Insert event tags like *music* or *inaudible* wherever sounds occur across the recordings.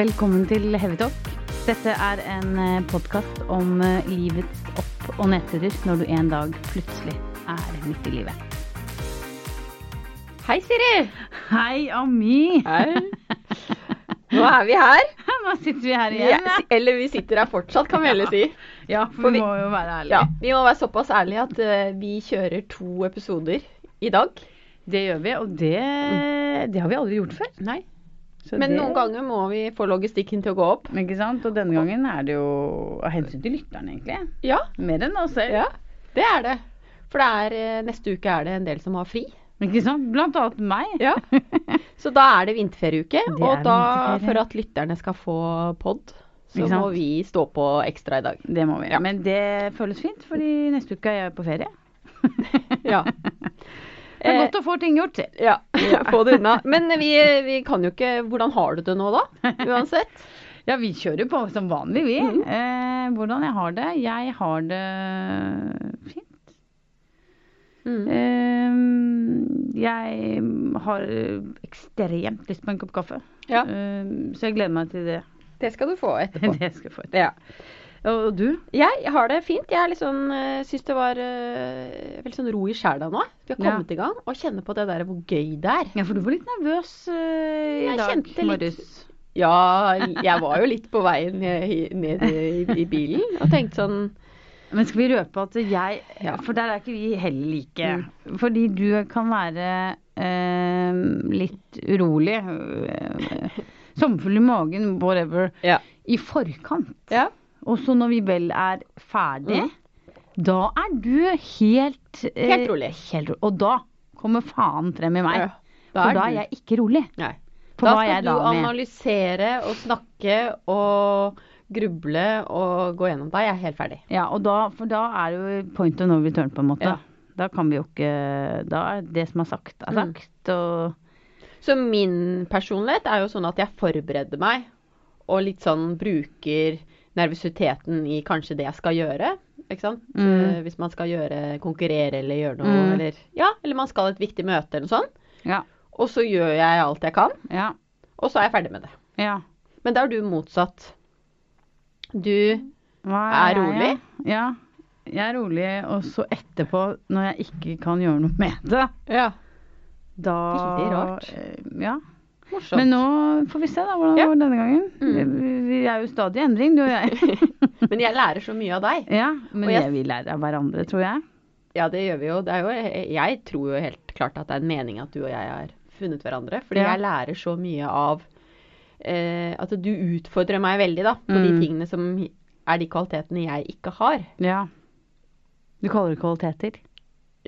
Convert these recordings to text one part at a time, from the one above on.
Velkommen til Hevetalk. Dette er en podkast om eh, livets opp- og nedturer når du en dag plutselig er midt i livet. Hei, Siri. Hei, Ami! Hei. *laughs* Nå er vi her. Nå sitter vi her igjen. Ja, eller vi sitter her fortsatt, kan vi heller si. Ja, for, For vi må jo være ærlige. Ja, Vi må være såpass ærlige at eh, vi kjører to episoder i dag. Det gjør vi, og det, det har vi aldri gjort før. Nei. Så Men det- noen ganger må vi få logistikken til å gå opp. Ikke sant? Og denne gangen er det jo av hensyn til lytterne, egentlig. Ja, Mer enn oss selv. ja det er det. For det er, eh, neste uke er det en del som har fri. Ikke sant? Blant annet meg. Ja. *laughs* Så da er det vinterferieuke. Det Og da, vinterferie. for at lytterne skal få pod, så må vi stå på ekstra i dag. Det må vi. Ja. Men det føles fint, fordi neste uke er jeg på ferie. *laughs* Ja. *laughs* Det er godt å få ting gjort. *laughs* Ja, få det unna. Men vi, vi kan jo ikke Hvordan har du det nå, da? Uansett. *laughs* Ja, vi kjører på som vanlig, vi. Mm. eh, hvordan jeg har det? Jeg har det fint. Mm. Eh, jeg har ekstremt lyst på en kopp kaffe. Ja, Eh, så jeg gleder meg til det. det skal du få etterpå. *laughs* det skal jeg få. etterpå. Ja. Og du? Jeg har det fint. Jeg øh, syns det var uh, veldig sånn ro i sjela nå. Vi har Ja. kommet i gang og kjenner på det der hvor gøy det er. Ja, for du var litt nervøs uh, i Jeg dag morges. Ja, jeg var jo litt på veien ned, i, i bilen og tenkte sånn Men skal vi røpe at jeg Ja. For der er ikke vi heller like. Fordi du kan være eh, litt urolig. eh, *laughs* Sommerfull i magen, whatever. Ja. I forkant. Ja. Og så når vi vel er ferdig, Mm. da er du helt eh, Helt rolig. Helt. Og da kommer faen frem i meg. Ja, For da er du- jeg ikke rolig. Nei. For da skal jeg du da analysere og snakke og gruble og gå gjennom. Da er jeg helt ferdig. Ja, og da, for da er det jo point of no return, på en måte. Ja. Da kan vi jo ikke Da er det som er sagt, er Mm. Og Så min personlighet er jo sånn at jeg forbereder meg, og litt sånn bruker nervøsiteten i kanskje det jeg skal gjøre. Ikke sant? Mm. Eh, Hvis man skal gjøre, konkurrere eller gjøre noe, Mm. eller Ja, eller man skal ha et viktig møte eller noe sånt. ja. Og så gjør jeg alt jeg kan, Ja. og så er jeg ferdig med det. ja. Men da er du motsatt. Du er, Er jeg, rolig? Ja. Jeg er rolig, og så etterpå, når jeg ikke kan gjøre noe med det, Ja. da Veldig rart. Ja. Morsomt. Men nå får vi se da hvordan det Ja. går denne gangen. Mm. Vi, vi er jo stadig i endring, du og jeg. *laughs* Men jeg lærer så mye av deg. ja, men jeg- vi lærer av hverandre, tror jeg. Ja, det gjør vi jo. Det jo. Jeg tror jo helt klart at det er en mening at du og jeg har funnet hverandre. Fordi Ja. jeg lærer så mye av eh, At du utfordrer meg veldig da, på Mm. de tingene som er de kvalitetene jeg ikke har. Ja. Du kaller det kvaliteter.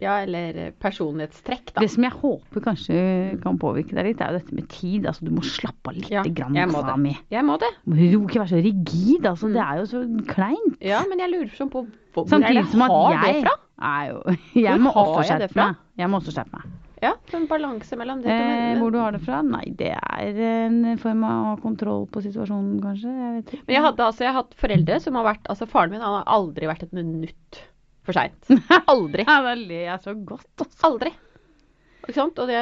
Ja, eller eh, personlighetstrekk, da. Det som jeg håper kanskje kan påvirke deg litt, er jo dette med tid. Altså, du må slappe av litt Ja, grann, jeg må det. Jeg må det. Du må ikke være så rigid. Altså, Mm. Det er jo så kleint. Ja, men jeg lurer sånn på hvor, Samtidig som at jeg det fra? er jo Jeg Hvor må også det skjerpe fra? meg. Jeg må også skjerpe meg. Ja, en balanse mellom det. Eh, men, hvor du har det fra? Nei, det er en form av kontroll på situasjonen, kanskje. Jeg men jeg hadde altså jeg har hatt foreldre som har vært Altså faren min han har aldri vært et minutt for seint. *laughs* Aldri. Ja, da ler jeg så godt, Også. Aldri. Ikke sant? Og det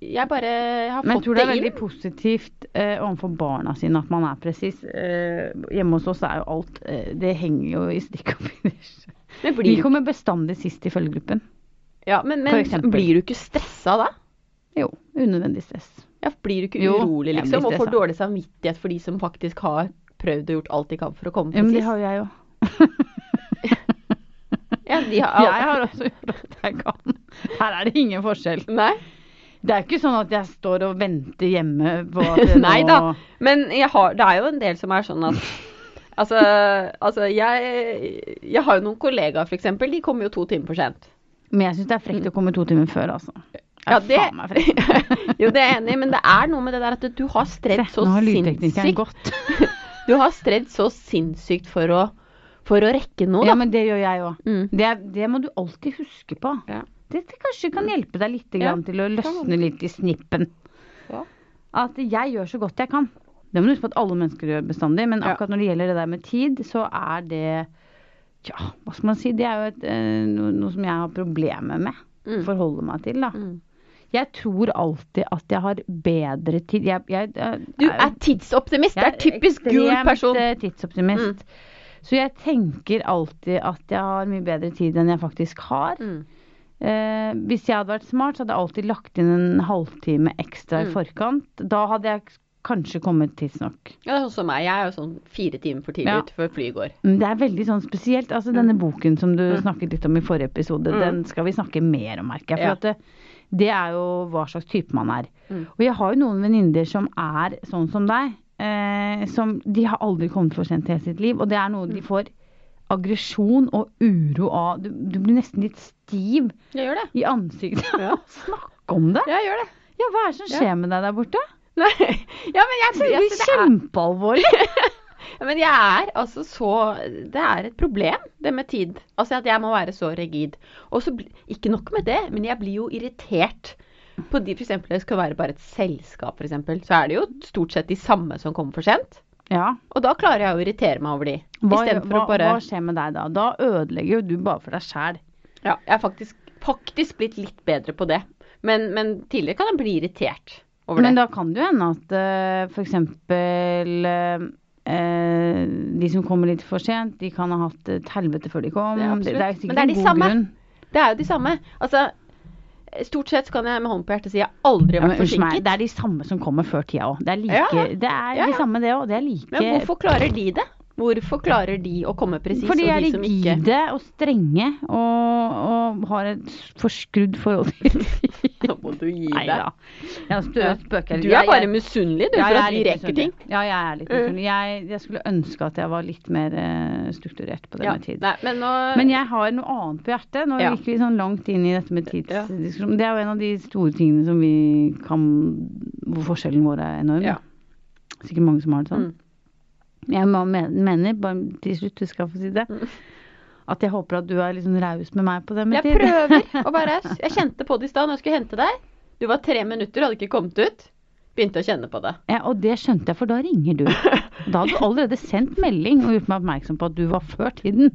Jeg bare har Men jeg fått tror det er veldig inn. positivt eh, overfor barna sine at man er presis. Eh, hjemme hos oss er jo alt eh, Det henger jo i stikk og finish. Men Vi kommer bestandig sist i følgegruppen. ja, men, men blir du ikke stressa da? Jo, unødvendig stress. Ja, blir du ikke urolig, jeg liksom? Og får dårlig samvittighet for de som faktisk har prøvd og gjort alt de kan for å komme Ja, men det presis? har jo jeg jo. Ja, har, Jeg har også gjort alt jeg kan. Her er det ingen forskjell. Nei. Det er ikke sånn at jeg står og venter hjemme på *laughs* at Nei da. Men har, det er jo en del som er sånn at Altså, altså jeg, jeg har jo noen kollegaer, f.eks. De kommer jo to timer for sent. Men jeg syns det er frekt å komme to timer før, altså. Ja, Det *laughs* jo, det er jeg enig i, men det er noe med det der at du har stredd så sinnssykt. *laughs* Du har stredd så sinnssykt for å, for å rekke noe, Da. Ja, men det gjør jeg òg. Mm. Det, er- det må du alltid huske på. Ja. Det, det kanskje kan hjelpe deg litt Ja, til å løsne litt i snippen. Ja. At jeg gjør så godt jeg kan. Det må du huske på at alle mennesker gjør bestandig, men akkurat når det gjelder det der med tid, så er det Tja, hva skal man si? Det er jo et, eh, noe, noe som jeg har problemer med. Mm. Forholde meg til, da. Mm. Jeg tror alltid at jeg har bedre tid. Jeg, jeg, jeg Du er tidsoptimist. Det er typisk gul person. ekstremt, tidsoptimist. tidsoptimist. Så jeg tenker alltid at jeg har mye bedre tid enn jeg faktisk har. Mm. Eh, hvis jeg hadde vært smart, så hadde jeg alltid lagt inn en halvtime ekstra i Mm. forkant. Da hadde jeg kanskje kommet tidsnok. Ja, det er sånn som meg. Jeg er jo sånn fire timer for tidlig Ja. ute før flyet går. Det er veldig sånn spesielt. Altså denne boken som du Mm. snakket litt om i forrige episode, Mm. den skal vi snakke mer om, merker jeg. For Ja. at det, det er jo hva slags type man er. Mm. Og jeg har jo noen venninner som er sånn som deg. Eh, som De har aldri kommet for sent i hele sitt liv, og det er noe de Mm. får aggresjon og uro av. Du, du blir nesten litt stiv Jeg gjør det. i ansiktet. av Ja. snakke om det! Jeg gjør det. Ja, hva er det som Ja. skjer med deg der borte? Nei. *laughs* Ja, men jeg, blir det er, kjempealvorlig. *laughs* ja, men jeg er altså så Det er et problem, det med tid. Altså at jeg må være så rigid. Og så Ikke nok med det, men jeg blir jo irritert på de f.eks. det skal være bare et selskap, f.eks. Så er det jo stort sett de samme som kommer for sent. Ja. Og da klarer jeg å irritere meg over de. Hva, hva, bare hva skjer med deg da? Da ødelegger jo du bare for deg sjæl. Ja, jeg har faktisk, faktisk blitt litt bedre på det. Men, men tidligere kan jeg bli irritert over Men da kan det jo hende at uh, f.eks. Uh, de som kommer litt for sent, de kan ha hatt et helvete før de kom. Ja, det, det er sikkert Men det er en de god samme. grunn. Det er jo de samme. Altså, stort sett kan jeg med hånden på hjertet si jeg har aldri Ja, men, vært meg, forsinket. det er de samme som kommer før tida òg. Det er, like, Ja, det er Ja, de samme det òg. Det er like Men hvorfor klarer de det? Hvorfor klarer de å komme presis, Fordi de er rigide ikke og strenge og, og har et forskrudd forhold til Nå *laughs* må du gi deg. Ja, Jeg spøker. Du Jeg- er bare jeg- misunnelig du, Ja, for at vi litt rekker ting. Ja, jeg er litt Mm. misunnelig. Jeg, jeg skulle ønske at jeg var litt mer eh, strukturert på denne Ja. med tid. Nei, men nå Men jeg har noe annet på hjertet. Nå Ja. gikk vi sånn langt inn i dette med tidsdiskusjon. Det er jo en av de store tingene som vi kan Hvor forskjellen vår er enorm. Ja. Sikkert mange som har det sånn. Mm. Jeg mener, bare til slutt, du skal få si det, Mm. at jeg håper at du er sånn raus med meg på det med Jeg tid. prøver å *laughs* være raus. Jeg kjente på det i stad når jeg skulle hente deg. Du var tre minutter, hadde ikke kommet ut. Begynte å kjenne på det. Ja, og det skjønte jeg, for da ringer du. Da hadde du allerede sendt melding og gjort meg oppmerksom på at du var før tiden.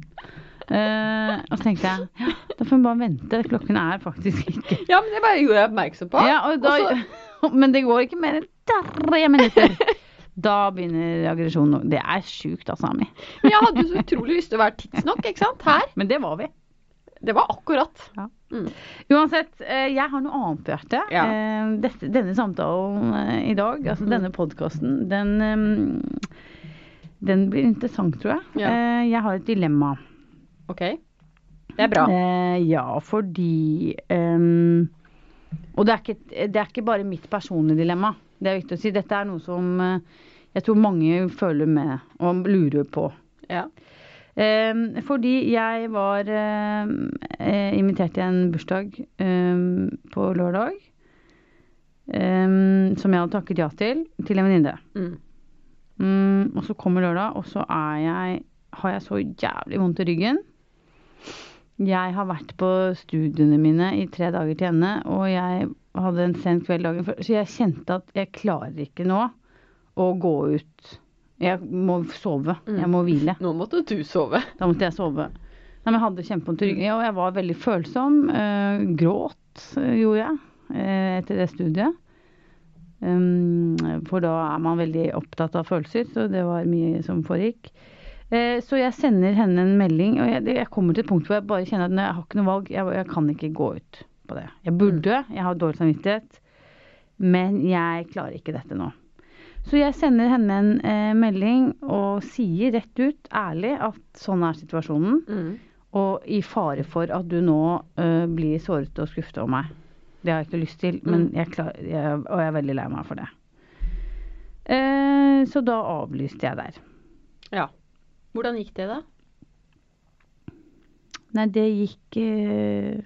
Uh, og så tenkte jeg ja, da får vi bare vente. Klokken er faktisk ikke Ja, men det bare gjorde jeg oppmerksom på. ja, og da, Og *laughs* Men det går ikke mer enn tre minutter. Da begynner aggresjonen. Det er sjukt, altså, Ami. *laughs* Men jeg hadde så utrolig lyst til å være tidsnok, ikke sant? Her. Men det var vi. Det var akkurat. Ja. Mm. Uansett, eh, jeg har noe annet på hjertet. Ja. Eh, Dette, denne samtalen eh, i dag, altså Mm. denne podkasten, den, eh, den blir interessant, tror jeg. Ja. Jeg har et dilemma. OK. Det er bra. Ja, fordi um, Og det er, ikke, det er ikke bare mitt personlige dilemma. Det er viktig å si. Dette er noe som eh, jeg tror mange føler med og lurer på. Ja. Ehm, fordi jeg var ehm, eh, invitert til en bursdag ehm, på lørdag. ehm, som jeg hadde takket ja til, til en venninne. Mm. Mm, og så kommer lørdag, og så er jeg, har jeg så jævlig vondt i ryggen. Jeg har vært på studiene mine i tre dager til ende, og jeg hadde en sen kveld dagen før. Så jeg kjente at jeg klarer ikke nå å gå ut. Jeg må sove. Mm. Jeg må hvile. Nå måtte du sove. Da måtte jeg sove. Nei, men jeg hadde kjempevondt i ryggen, og jeg var veldig følsom. Eh, gråt eh, gjorde jeg eh, etter det studiet. Um, for da er man veldig opptatt av følelser, så det var mye som foregikk. Eh, så jeg sender henne en melding, og jeg kommer til et punkt hvor jeg bare kjenner at jeg har ikke noe valg. Jeg, jeg kan ikke gå ut på det. Jeg burde, jeg har dårlig samvittighet, men jeg klarer ikke dette nå. Så jeg sender henne en eh, melding og sier rett ut, ærlig, at sånn er situasjonen. Mm. Og i fare for at du nå eh, blir såret og skuffet over meg. Det har jeg ikke lyst til, men Mm. jeg klar, jeg, og jeg er veldig lei meg for det. Eh, så da avlyste jeg der. Ja. Hvordan gikk det, da? Nei, det gikk eh,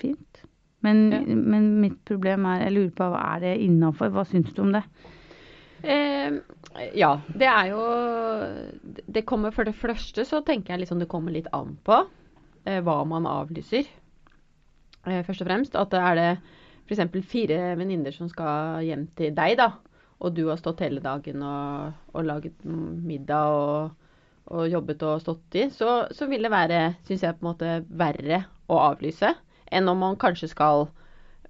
fint. Men, Ja. men mitt problem er Jeg lurer på hva er det innafor? Hva syns du om det? Eh, ja, det er jo Det kommer for det første så tenker jeg liksom det kommer litt an på eh, hva man avlyser. Eh, først og fremst. At det er det f.eks. fire venninner som skal hjem til deg, da. Og du har stått hele dagen og, og laget middag og, og jobbet og stått i. Så, så vil det være, syns jeg, på en måte verre å avlyse enn om man kanskje skal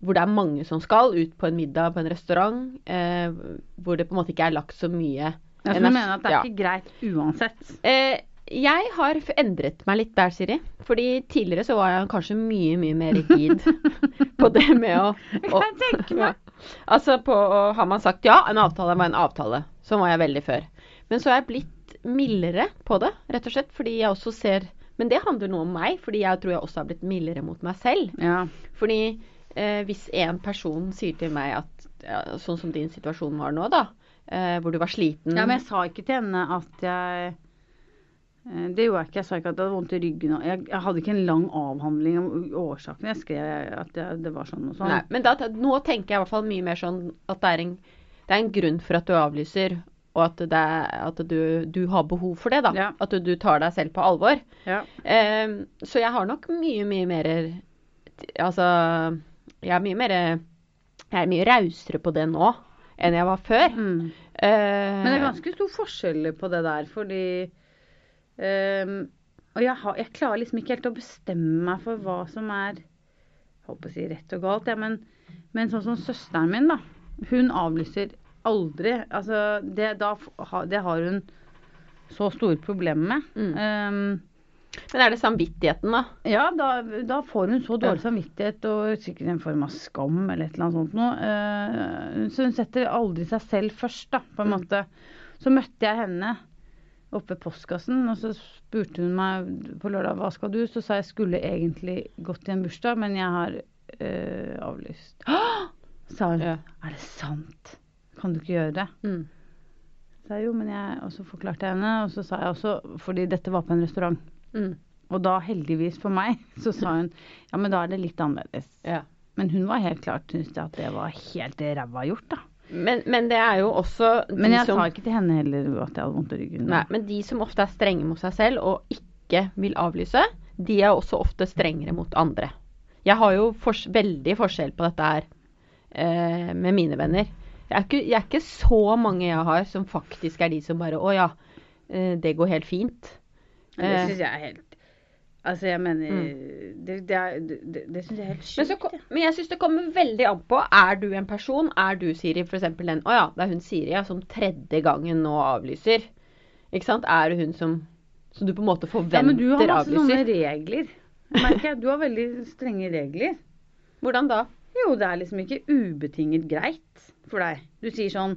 hvor det er mange som skal ut på en middag på en restaurant, eh, hvor det på en måte ikke er lagt så mye Ja, så du mener at det er Ja. ikke greit uansett? Eh, jeg har endret meg litt der, Siri. Fordi tidligere så var jeg kanskje mye, mye mer rigid *laughs* på det med å, å kan tenke meg. *laughs* Altså på Har man sagt ja, en avtale var en avtale. Sånn var jeg veldig før. Men så er jeg blitt mildere på det, rett og slett. Fordi jeg også ser Men det handler noe om meg, fordi jeg tror jeg også har blitt mildere mot meg selv. Ja. Fordi eh, hvis en person sier til meg at ja, Sånn som din situasjon var nå, da. Eh, hvor du var sliten. ja, men jeg sa ikke til henne at jeg eh, Det gjorde jeg ikke. Jeg sa ikke at jeg hadde vondt i ryggen. Jeg, jeg hadde ikke en lang avhandling om årsaken. Jeg skrev at jeg, det var sånn og sånn. Nei, men da, nå tenker jeg i hvert fall mye mer sånn at det er en, det er en grunn for at du avlyser, og at, det at du, du har behov for det. da. Ja. At du, du tar deg selv på alvor. Ja. Um, så jeg har nok mye, mye mer Altså, jeg er mye mer Jeg er mye rausere på det nå enn jeg var før. Mm. Uh, Men det er ganske stor forskjell på det der, fordi um, Og jeg, har, jeg klarer liksom ikke helt å bestemme meg for hva som er jeg håper å si rett og galt, ja, men, men sånn som søsteren min, da. Hun avlyser aldri. Altså, det, da, det har hun så store problemer med. Mm. Um, Men er det samvittigheten, da? ja, da, da får hun så dårlig samvittighet og sikkert en form av skam eller et eller annet sånt noe. Eh, så hun setter aldri seg selv først, da, på en Mm. måte. Så møtte jeg henne oppe i postkassen, og så spurte hun meg på lørdag hva skal du? Så sa jeg skulle egentlig gått i en bursdag, men jeg har eh, avlyst. *gasps* Sa hun. Ja. Er det sant? Kan du ikke gjøre det? Mm. Så jeg jo, men jeg Og så forklarte jeg henne, og så sa jeg også fordi dette var på en restaurant. Mm. Og da, heldigvis for meg, *laughs* så sa hun ja, men da er det litt annerledes. Ja. Men hun var helt klart syntes at det var helt ræva gjort, da. Men, men det er jo også Men jeg som sa ikke til henne heller at jeg hadde vondt i ryggen. Nei, men de som ofte er strenge mot seg selv og ikke vil avlyse, de er også ofte strengere mot andre. Jeg har jo fors veldig forskjell på dette her eh, med mine venner. Jeg er, ikke, jeg er ikke så mange jeg har som faktisk er de som bare Å ja, eh, det går helt fint. Det Eh, syns jeg er helt Altså, jeg mener Det, det, er- det, det syns jeg er helt men, så, sjukt. ko- jeg. men jeg syns det kommer veldig an på. Er du en person? Er du Siri f.eks. den Å ja, det er hun Siri ja, som tredje gangen nå avlyser. Ikke sant? Er det hun som Som du på en måte forventer avlyser? Ja, men du har masse sånne regler. Merker jeg. Du har veldig strenge regler. Hvordan da? Jo, det er liksom ikke ubetinget greit for deg. Du sier sånn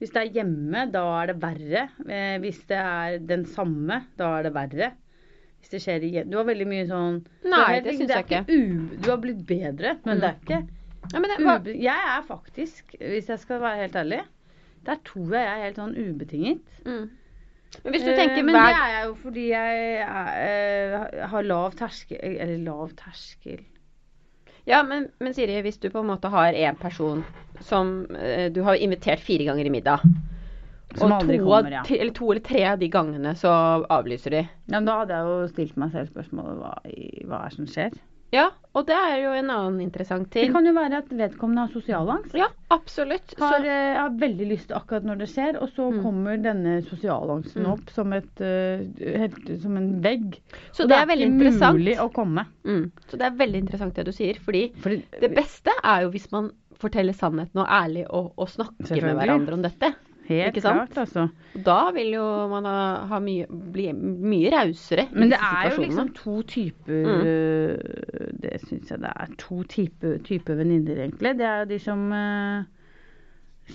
Hvis det er hjemme, da er det verre. Eh, hvis det er den samme, da er det verre. Hvis det skjer igjen Du har veldig mye sånn Nei, det syns jeg ikke. u, Du har blitt bedre, men Mm. det er ikke Ja, men det, ube, Jeg er faktisk, hvis jeg skal være helt ærlig, der tror jeg jeg er helt sånn ubetinget. mm. Men hvis du Eh, tenker men hver det er jeg jo fordi jeg er, er, har lav terskel Eller lav terskel Ja, men, men Siri, hvis du på en måte har en person som eh, du har invitert fire ganger i middag, Som og to, kommer, ja. eller to eller tre av de gangene så avlyser de. Ja, men da hadde jeg jo stilt meg selv spørsmålet hva, i- hva er som skjer? Ja, og det er jo en annen interessant ting. Det kan jo være at vedkommende har sosialangst. Ja, absolutt. Har, Så, eh, har veldig lyst akkurat når det skjer, og så Mm. kommer denne sosialangsten Mm. opp som, et, eh, helt, som en vegg. så og det er veldig ikke interessant. mulig å komme. Mm. Så det er veldig interessant det du sier. Fordi Fordi, det beste er jo hvis man forteller sannheten og ærlig og, og snakker med hverandre om dette. Helt klart, altså. Da vil jo man ha, ha mye, bli mye rausere Men det er jo liksom to typer Mm. eh, Det syns jeg det er to typer type venninner, egentlig. Det er jo de som eh,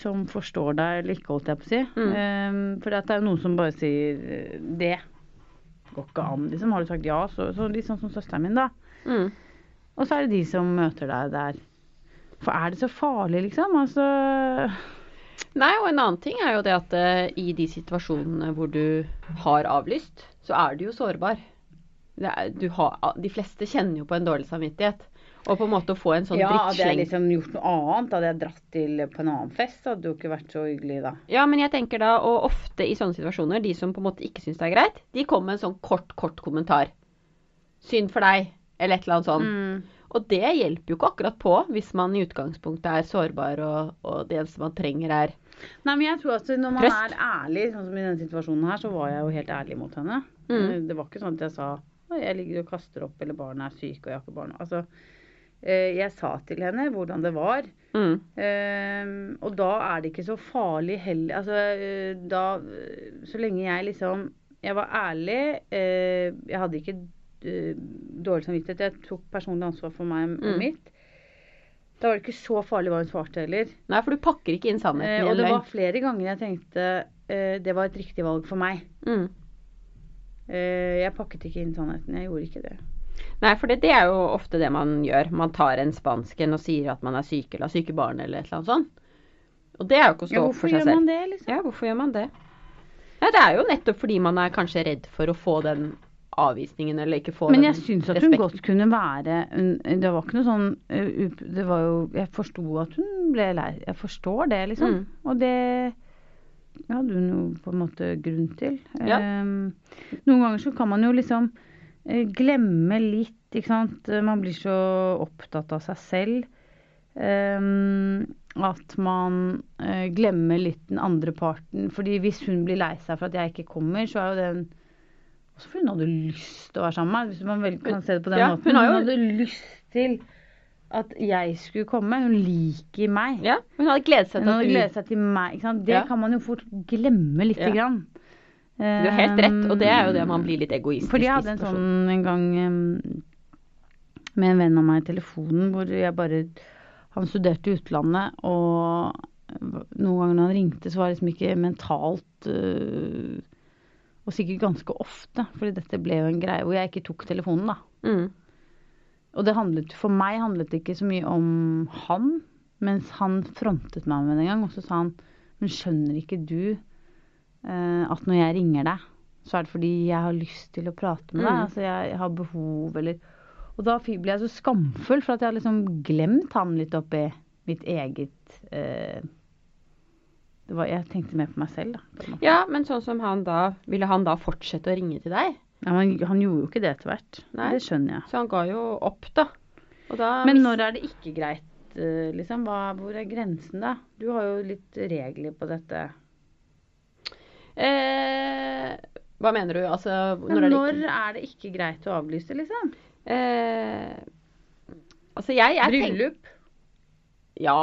som forstår deg eller ikke, holdt jeg på å si. Mm. Eh, for det er jo noen som bare sier det. Går ikke an, liksom. Har du sagt ja, så, så sånn som søsteren min, da. Mm. Og så er det de som møter deg der. For er det så farlig, liksom? Altså Nei, og en annen ting er jo det at uh, i de situasjonene hvor du har avlyst, så er du jo sårbar. Det er, du har, de fleste kjenner jo på en dårlig samvittighet. Og på en måte å få en sånn Ja, hadde jeg liksom gjort noe annet, hadde jeg dratt til på en annen fest, hadde det jo ikke vært så hyggelig da. Ja, men jeg tenker da, og ofte i sånne situasjoner, de som på en måte ikke syns det er greit, de kommer med en sånn kort, kort kommentar. Synd for deg, eller et eller annet sånt. Mm. Og det hjelper jo ikke akkurat på hvis man i utgangspunktet er sårbar, og, og det eneste man trenger er Nei, men jeg tror at når man Trøst. er ærlig, sånn som i denne situasjonen her, så var jeg jo helt ærlig mot henne. Mm. Det var ikke sånn at jeg sa jeg ligger og kaster opp, eller barnet er syk, og jeg har ikke barn. Altså, eh, jeg sa til henne hvordan det var. Mm. Um, og da er det ikke så farlig heller. Altså, eh, da Så lenge jeg liksom Jeg var ærlig. Eh, jeg hadde ikke dårlig samvittighet. Jeg tok personlig ansvar for meg og Mm. mitt. Da var det ikke så farlig hva hun svarte heller. Nei, for du pakker ikke inn Eh, sannheten eh, og det var flere ganger jeg tenkte eh, det var et riktig valg for meg. Mm. Eh, jeg pakket ikke inn sannheten. Jeg gjorde ikke det. Nei, for det, det er jo ofte det man gjør. Man tar en spansken og sier at man er syk eller har syke barn eller et eller annet sånt. Og det er jo ikke å stå Ja, opp for seg selv. man det, liksom? Ja, hvorfor gjør man det? Nei, det er jo nettopp fordi man er kanskje redd for å få den avvisningen eller ikke få Men jeg syns at hun godt kunne være Det var ikke noe sånn uh, Det var jo Jeg forsto at hun ble lei. Jeg forstår det, liksom. Mm. Og det hadde hun jo på en måte grunn til. Ja. Um, noen ganger så kan man jo liksom eh, glemme litt, ikke sant. Man blir så opptatt av seg selv. Um, at man uh, glemmer litt den andre parten. Fordi hvis hun blir lei seg for at jeg ikke kommer, så er jo den også fordi hun hadde lyst til å være sammen med meg. Hvis man vel kan se det på den Ja, måten. hun har jo- hadde lyst til at jeg skulle komme. Hun liker meg. Ja, hun hadde gledet seg Hun til hadde gledet seg til meg. Det Ja. kan man jo fort glemme lite Ja. grann. Du har helt rett, og det er jo det man blir litt egoistisk Fordi jeg hadde en sånn en gang em, med en venn av meg i telefonen hvor jeg bare Han studerte i utlandet, og noen ganger når han ringte, så var det liksom ikke mentalt øh, Og sikkert ganske ofte, fordi dette ble jo en greie hvor jeg ikke tok telefonen, da. Mm. Og det handlet, for meg handlet det ikke så mye om han, mens han frontet meg med det en gang. Og så sa han Men skjønner ikke du eh, at når jeg ringer deg, så er det fordi jeg har lyst til å prate med deg? Mm. Altså jeg, har behov, eller Og da ble jeg så skamfull for at jeg har liksom glemt han litt oppi mitt eget eh, var, Jeg tenkte mer på meg selv, da. Ja, men sånn som han da Ville han da fortsette å ringe til deg? Ja, men han gjorde jo ikke det etter hvert. Nei. Det skjønner jeg. Så han ga jo opp, da. Da Men når er det ikke greit, eh, liksom? Hva, hvor er grensen, da? Du har jo litt regler på dette. eh, Hva mener du? Altså, Når, når er det når ikke er det ikke greit å avlyse, liksom? eh, Altså, jeg, jeg Bryllup? Ja.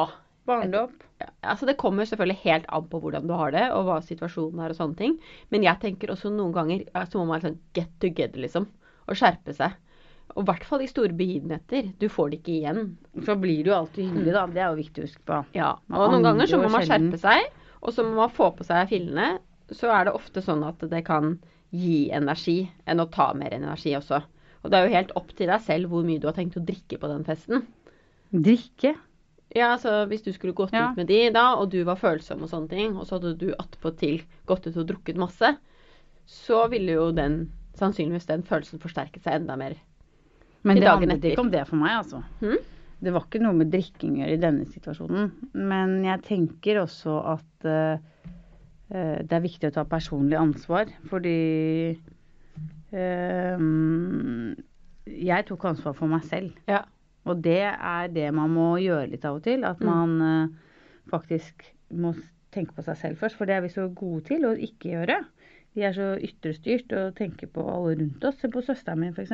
Barndom? Altså Det kommer selvfølgelig helt an på hvordan du har det, og hva situasjonen er og sånne ting. Men jeg tenker også noen ganger så må man liksom get together, liksom. Og skjerpe seg. Og i hvert fall i store begivenheter. Du får det ikke igjen. Så blir det jo alltid hyggelig, da. Det er jo viktig å huske på. Ja. Og noen ganger så må man skjerpe seg, og så må man få på seg fillene. Så er det ofte sånn at det kan gi energi enn å ta mer energi også. Og det er jo helt opp til deg selv hvor mye du har tenkt å drikke på den festen. Drikke? Ja, altså hvis du skulle gått Ja. ut med de da, og du var følsom og sånne ting, og så hadde du attpåtil gått ut og drukket masse, så ville jo den sannsynligvis den følelsen forsterket seg enda mer. Men det handlet ikke om det for meg, altså. Hmm? Det var ikke noe med drikking å gjøre i denne situasjonen. Men jeg tenker også at eh, det er viktig å ta personlig ansvar, fordi uh, jeg tok ansvar for meg selv. Ja. Og det er det man må gjøre litt av og til. At Mm. man eh, faktisk må tenke på seg selv først. For det er vi så gode til å ikke gjøre. Vi er så ytrestyrt og tenker på alle rundt oss. Se på søsteren min, f.eks.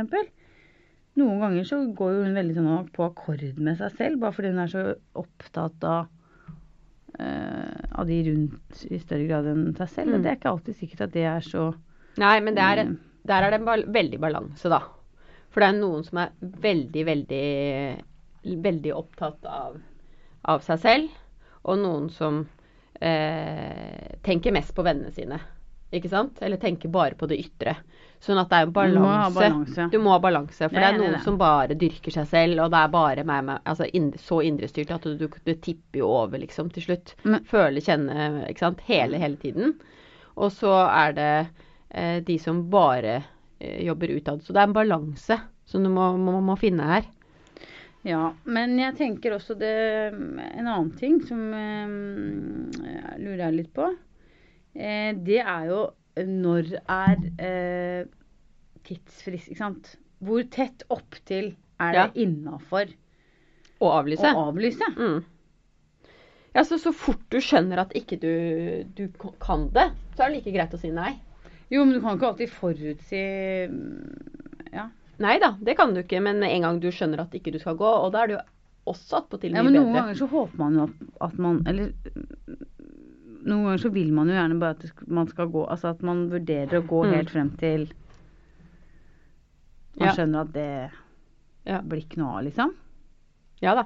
Noen ganger så går jo hun veldig sånn på akkord med seg selv, bare fordi hun er så opptatt av uh, av de rundt i større grad enn seg selv. Mm. Og det er ikke alltid sikkert at det er så Nei, men det er Mm. der er det en ba veldig balanse, da. For det er noen som er veldig, veldig, veldig opptatt av, av seg selv, og noen som eh, tenker mest på vennene sine. Ikke sant? Eller tenker bare på det ytre. Sånn at det er en balanse. Du må ha balanse, for det er noen som bare dyrker seg selv, og det er bare meg meg altså ind så indrestyrt at du, du, tipper jo over, liksom, til slutt. Føler Føle, kjenne, ikke sant, hele, hele tiden. Og så er det eh, de som bare jobber utad. Så det er en balanse som du må, må, må finne her. Ja, men jeg tenker også det En annen ting som eh, jeg lurer litt på, eh, det er jo når er eh, tidsfrist, ikke sant? Hvor tett opptil er det Ja. innafor å avlyse. avlyse? Mm. Ja, så, så fort du skjønner at ikke du, du kan det, så er det like greit å si nei. Jo, men du kan ikke alltid forutsi mm, Ja. Nei da, det kan du ikke, men med en gang du skjønner at ikke du skal gå, og da er det jo også attpåtil Ja, mye men noen bedre. ganger så håper man jo at, at man Eller noen ganger så vil man jo gjerne bare at man skal gå Altså at man vurderer å gå Mm. helt frem til man Ja. skjønner at det Ja. blir ikke noe av, liksom. Ja da.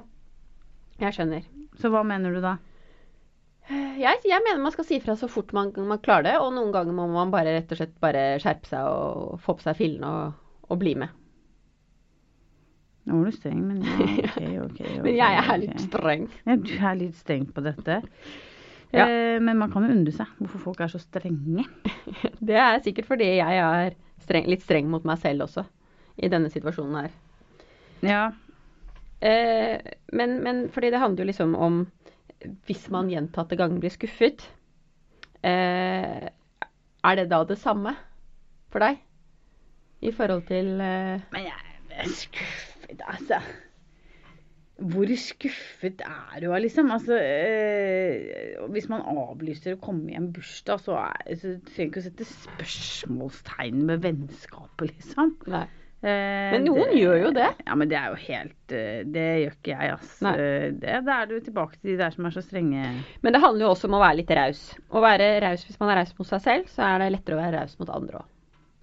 Jeg skjønner. Så hva mener du da? Jeg, jeg mener man skal si fra så fort man, man klarer det, og noen ganger må man bare rett og slett bare skjerpe seg og få på seg fillene og, og bli med. Nå var du streng, men ja, ok, okay, *laughs* okay, Men jeg er litt streng. Ja, du er litt streng på dette. Ja. Eh, men man kan jo undre seg hvorfor folk er så strenge. *laughs* Det er sikkert fordi jeg er streng, litt streng mot meg selv også, i denne situasjonen her. Ja. Eh, men, men fordi det handler jo liksom om hvis man gjentatte ganger blir skuffet, eh, er det da det samme for deg? I forhold til eh, Men jeg er skuffet, altså. Hvor skuffet er du, liksom? Altså, eh, hvis man avlyser å komme i en bursdag, så, er, så trenger du ikke å sette spørsmålstegn med vennskapet, liksom. Nei. Eh, Men noen gjør jo det. Ja, men det er jo helt eh, Det gjør ikke jeg, ass. Eh, Det, da er du tilbake til de der som er så strenge. Men det handler jo også om å være litt raus. Å være raus hvis man er raus mot seg selv, så er det lettere å være raus mot andre òg.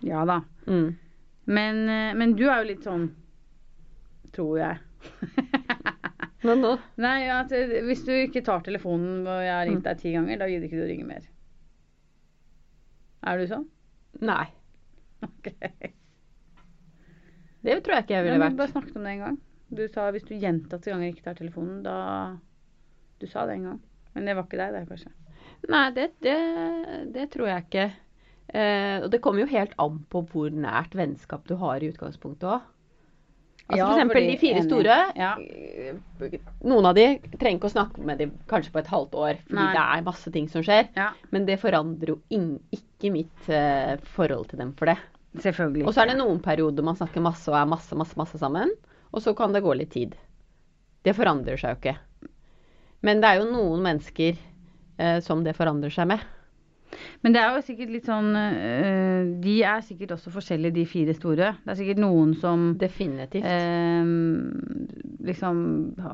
Ja da. Mm. Men, men du er jo litt sånn Tror jeg. *laughs* Men nå Nei, at hvis du ikke tar telefonen og jeg har ringt Mm. deg ti ganger, da gidder ikke du å ringe mer. Er du sånn? Nei. *laughs* Ok. Det tror jeg ikke jeg ville vi vært. bare snakket om det en gang. Du sa hvis du gjentatte ganger ikke tar telefonen, da Du sa det en gang. Men det var ikke deg, det, kanskje. Nei, det, det, det tror jeg ikke. Eh, og det kommer jo helt an på hvor nært vennskap du har i utgangspunktet òg. Altså Ja, for eksempel de fire store. Ja. eh, Noen av de trenger ikke å snakke med dem kanskje på et halvt år, fordi Nei. det er masse ting som skjer. Ja, Men det forandrer jo ikke mitt uh, forhold til dem for det. Selvfølgelig. Og så er det noen perioder man snakker masse og er masse, masse, masse sammen. Og så kan det gå litt tid. Det forandrer seg jo ikke. Men det er jo noen mennesker eh, som det forandrer seg med. Men det er jo sikkert litt sånn øh, De er sikkert også forskjellige, de fire store. Det er sikkert noen som Definitivt. Øh, liksom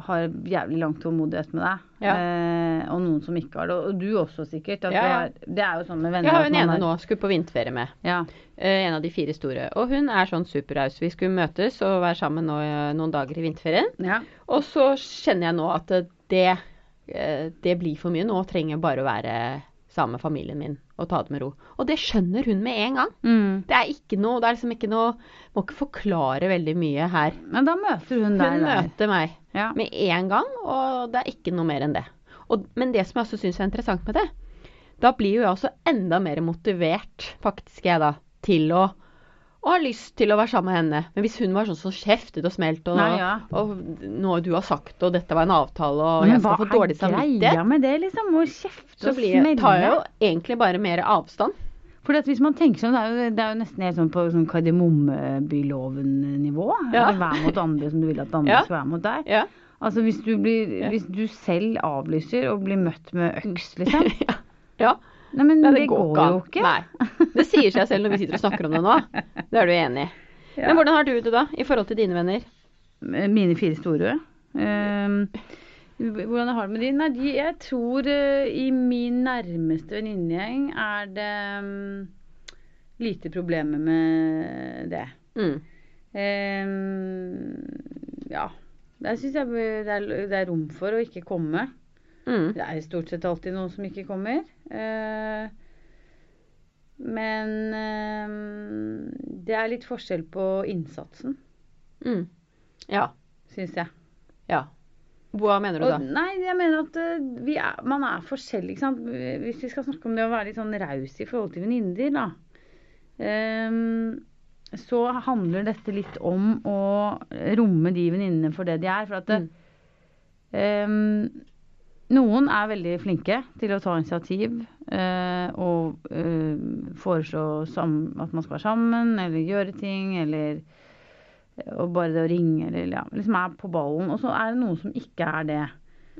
har jævlig lang tålmodighet med deg. Ja. Øh, og noen som ikke har det. Og du også sikkert. Ja, ja. Det, er, det er jo sånn med venner Jeg har jo en ene nå, skulle på vinterferie med. Ja. En av de fire store. Og hun er sånn superraus. Vi skulle møtes og være sammen nå noen dager i vinterferien. ja. Og så kjenner jeg nå at det, det blir for mye. Nå trenger bare å være sammen med familien min og ta det med ro. Og det skjønner hun med en gang. Mm. Det er ikke noe Det er liksom ikke noe Må ikke forklare veldig mye her. Men da møter hun Hun deg der. møter meg Ja. med en gang, og det er ikke noe mer enn det. Og, men det som jeg også syns er interessant med det, da blir jo jeg også enda mer motivert, faktisk jeg da, til å og har lyst til å være sammen med henne. Men hvis hun var sånn som kjeftet og smelt og, Nei, ja. og noe du har sagt, og dette var en avtale, og Men jeg hva skal få er greia med det, liksom? Å kjefte og smelle? Så tar jeg jo egentlig bare mer avstand. Fordi at hvis man tenker sånn, det er jo, det er jo nesten helt sånn på sånn Kardemommebyloven-nivå. Ja. Eller Vær mot andre som du vil at *laughs* andre Ja. skal være mot deg. Ja. Altså hvis du, blir, Ja. hvis du selv avlyser og blir møtt med øks, liksom. *laughs* ja. Nei, men Nei, det, går, jo ikke. Nei. Det sier seg selv når vi sitter og snakker om det nå. Det er du enig i. Ja. Men hvordan har du det da, i forhold til dine venner? Mine fire store. Ehm, hvordan jeg har det med de? Nei, de, jeg tror uh, i min nærmeste venninnegjeng er det um, lite problemer med det. Mm. Um, ja. Der syns jeg det er, det er rom for å ikke komme. Mm. Det er stort sett alltid noen som ikke kommer. Eh, men eh, det er litt forskjell på innsatsen, Mm. Ja. syns jeg. Ja. Hva mener du da? Og, nei, jeg mener at uh, vi er, man er forskjellig, ikke sant. Hvis vi skal snakke om det å være litt sånn raus i forhold til venninner, da. Um, så handler dette litt om å romme de venninnene for det de er. For at det, Mm. ehm, noen er veldig flinke til å ta initiativ eh, og eh, foreslå sam at man skal være sammen, eller gjøre ting, eller og bare det å ringe, eller ja, liksom er på ballen. Og så er det noen som ikke er det.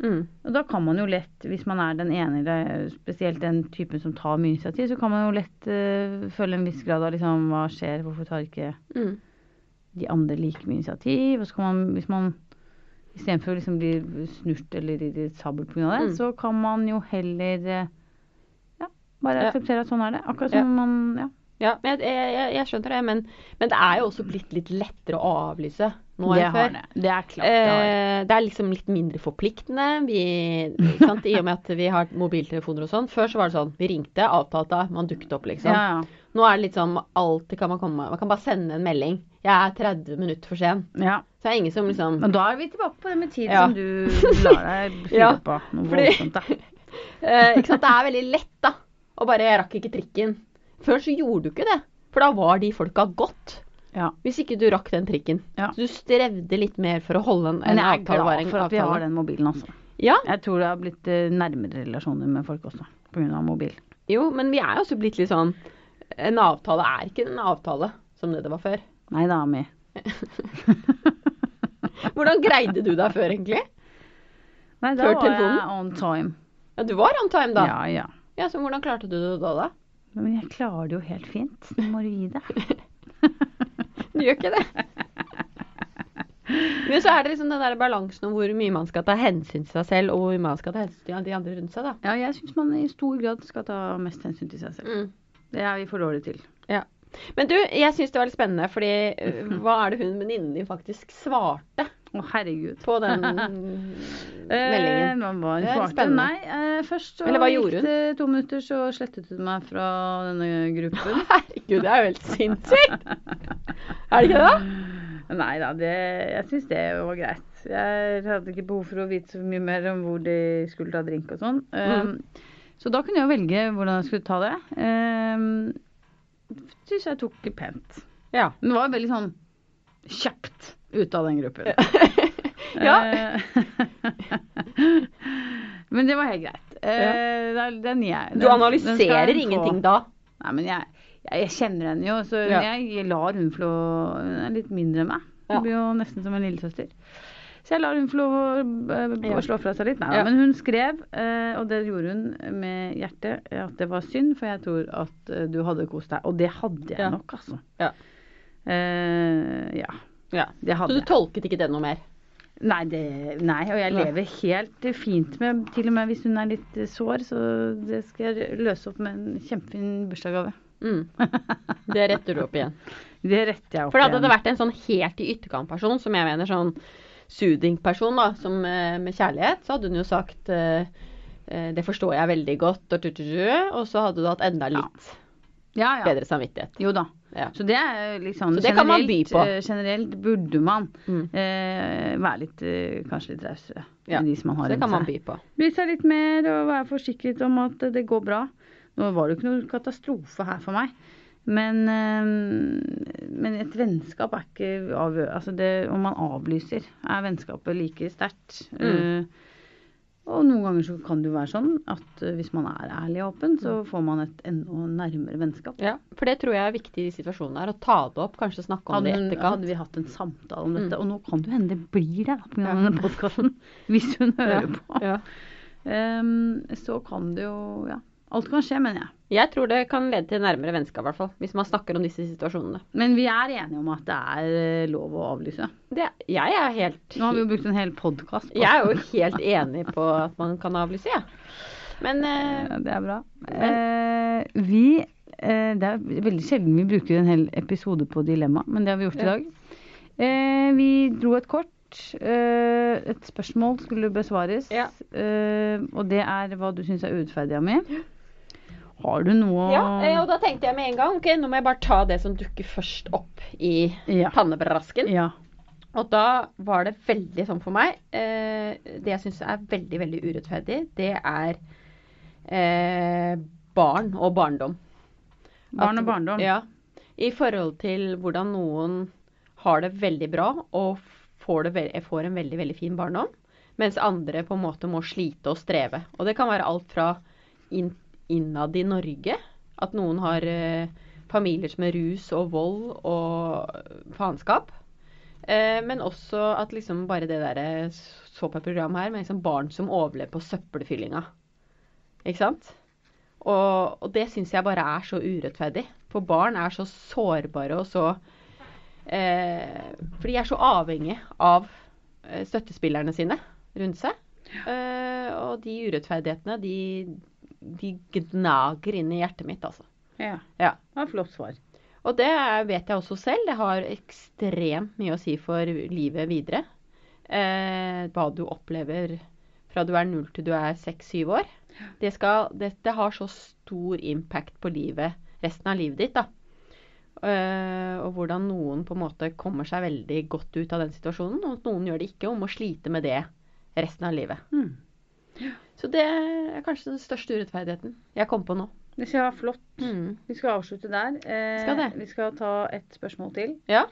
Mm. Og da kan man jo lett, hvis man er den ene, eller spesielt den typen som tar mye initiativ, så kan man jo lett eh, føle en viss grad av liksom Hva skjer? Hvorfor tar ikke Mm. de andre like mye initiativ. Og så kan man, hvis man istedenfor å liksom bli snurt eller irritabel pga. det, Mm. så kan man jo heller eh, ja, bare akseptere at sånn er det. Akkurat som man Ja. Ja, men jeg, jeg, jeg skjønner det, men, men det er jo også blitt litt lettere å avlyse nå enn før. det. Det er klart det. Eh, det er liksom litt mindre forpliktende. Vi, sant? I og med at vi har mobiltelefoner og sånn. Før så var det sånn vi ringte, avtalte, man dukket opp, liksom. Ja, ja. Nå er det litt sånn alltid kan man komme Man kan bare sende en melding. Jeg er 30 minutter for sen. ja. Så det er ingen som liksom Men da er vi tilbake på det med tid som du lar deg *laughs* fyre på. Noe fordi- voldsomt, da. *laughs* eh, Ikke sant. Det er veldig lett, da. Og bare Jeg rakk ikke trikken. Før så gjorde du ikke det. For da var de folka gått. Ja. Hvis ikke du rakk den trikken. Ja. Så du strevde litt mer for å holde en, Men jeg er glad for at vi har den mobilen, altså. Ja, Jeg tror det har blitt eh, nærmere relasjoner med folk også, pga. mobil. jo, men vi er jo også blitt litt sånn En avtale er ikke en avtale som det det var før. Nei, dame. *laughs* Hvordan greide du deg før, egentlig? Nei, da Før var jeg on time. Ja, Du var on time, da. Ja, ja. Ja, Så hvordan klarte du det da, da? Men jeg klarer det jo helt fint. Nå må du gi deg. *laughs* Du gjør ikke det. Men så er det liksom den der balansen om hvor mye man skal ta hensyn til seg selv, og hvor mye man skal ta hensyn til de andre rundt seg, da. Ja, jeg syns man i stor grad skal ta mest hensyn til seg selv. Mm. Det er vi for dårlige til. Ja. Men du, jeg syns det var litt spennende, fordi *laughs* hva er det hun venninnen din faktisk svarte Å, herregud. på den Eh, *laughs* meldingen? Eh, er spennende. Nei, eh, først så Eller hva gikk gjorde hun? det to minutter, så slettet hun meg fra denne gruppen. *laughs* Herregud, det er jo helt sinnssykt! Er det ikke det? *laughs* Nei da, det, jeg syns det var greit. Jeg hadde ikke behov for å vite så mye mer om hvor de skulle ta drink og sånn. Um, så da kunne jeg jo velge hvordan jeg skulle ta det. Um, syns jeg tok det pent. Ja. Men det var veldig sånn kjapt ut av den gruppen. Ja. *laughs* Eh, *laughs* men det var helt greit. Eh, er- Den, jeg, Du den- du analyserer få. ingenting da? Nei, men jeg, jeg, jeg kjenner henne jo, så Ja. jeg lar hun få Hun er litt mindre enn meg. Hun Ja. blir jo nesten som en lillesøster. Så jeg lar hun få lov å eh, Ja. slå fra seg litt. Nei, Ja. Men hun skrev, og det gjorde hun med hjertet, at det var synd, for jeg tror at du hadde kost deg. Og det hadde jeg Ja. nok, altså. Ja. Uh, ja. Ja. Det Så du tolket ikke det noe mer? Nei, det, nei, og jeg lever helt fint med Til og med hvis hun er litt sår, så det skal jeg løse opp med en kjempefin bursdagsgave. Mm. Det retter du opp igjen. *laughs* Det retter jeg opp For da hadde igjen. det vært en sånn helt i ytterkant-person, som jeg mener sånn soothing-person, da, som eh, med kjærlighet, så hadde hun jo sagt eh, eh, det forstår jeg veldig godt, og, og så hadde du hatt enda litt ja, ja. bedre samvittighet. Jo da. Ja. Så det er liksom Så det kan man by på. eh, Generelt burde man Mm. eh, være litt eh, kanskje litt rausere Ja, de som man har Så det kan man by på. Bry seg litt mer og være forsikret om at det går bra. Nå var det jo ikke noen katastrofe her for meg. Men, eh, men et vennskap er ikke avgjørende Altså om man avlyser, er vennskapet like sterkt. Mm. Eh, og noen ganger så kan det jo være sånn at eh, hvis man er ærlig og åpen, så får man et enda nærmere vennskap. Ja, for det tror jeg er viktig i situasjonen her, å ta det opp, kanskje snakke om Hadde, det i etterkant. hadde vi hatt en samtale om dette, Mm. og nå kan det jo hende det blir det pga. Ja. denne podkasten, *laughs* hvis hun hører på. Ja. Um, så kan det jo Ja. Alt kan skje, mener jeg. Jeg tror det kan lede til nærmere vennskap, i hvert fall. Hvis man snakker om disse situasjonene. Men vi er enige om at det er eh, lov å avlyse. Det, jeg er helt Nå har vi jo brukt en hel podkast på Jeg er jo helt enig på at man kan avlyse, jeg. Men eh, Ja, Det er bra. Eh, vi eh, Det er veldig sjelden vi bruker en hel episode på dilemma, men det har vi gjort i dag. Eh, vi dro et kort. Eh, et spørsmål skulle besvares. Ja. Og det er hva du syns er urettferdig av meg. Har du noe ja, eh, og da tenkte jeg med en gang ok, nå må jeg bare ta det som dukker først opp i Ja. pannebrasken. ja. Og da var det veldig sånn for meg eh, Det jeg syns er veldig, veldig urettferdig, det er eh, barn og barndom. Barn og barndom. Ja. I forhold til hvordan noen har det veldig bra og får, det, ve- får en veldig, veldig fin barndom, mens andre på en måte må slite og streve. Og det kan være alt fra inn, innad i Norge, at noen har eh, familier som er rus og vold og faenskap. Eh, men også at liksom bare det derre Så på et program her med liksom barn som overlever på søppelfyllinga. Ikke sant? Og, og det syns jeg bare er så urettferdig. For barn er så sårbare og så Eh, for de er så avhengige av eh, støttespillerne sine rundt seg. Eh, og de urettferdighetene, de, de gnager inn i hjertet mitt, altså. Ja. Ja. Det var et flott svar. Og det vet jeg også selv. Det har ekstremt mye å si for livet videre. Eh, hva du opplever fra du er null til du er seks-syv år. Det, skal, det, det har så stor impact på livet resten av livet ditt. da. Eh, og hvordan noen på en måte kommer seg veldig godt ut av den situasjonen, og noen gjør det ikke, og må slite med det resten av livet. Mm. Så det er kanskje den største urettferdigheten jeg kom på nå. Det skal være flott. Mm. Vi skal avslutte der. Eh, Skal det. Vi skal ta et spørsmål til. Ja.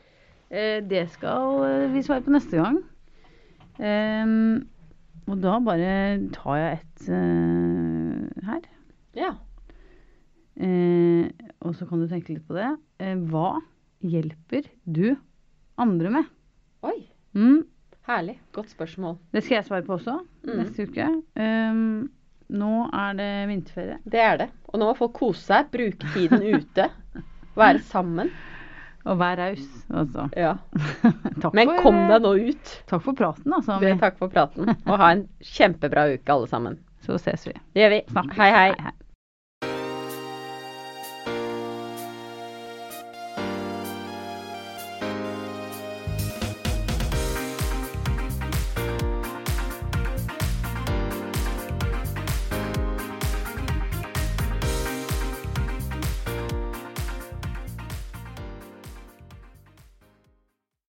Eh, det skal eh, vi svare på neste gang. Ehm, og da bare tar jeg et uh, her. ja. Eh, og så kan du tenke litt på det. Eh, hva hjelper du andre med? Oi. Mm, Herlig. Godt spørsmål. det skal jeg svare på også Mm. neste uke. Um, nå er det vinterferie. Det er det. Og nå må folk kose seg, bruke tiden ute. *laughs* Være sammen. Og vær raus, altså. Ja. *laughs* Men for, kom deg nå ut. takk for praten, altså. Det, takk for praten. Og ha en *laughs* kjempebra uke, alle sammen. Så ses vi. Det gjør vi. Snakkes. Hei, hei. hei.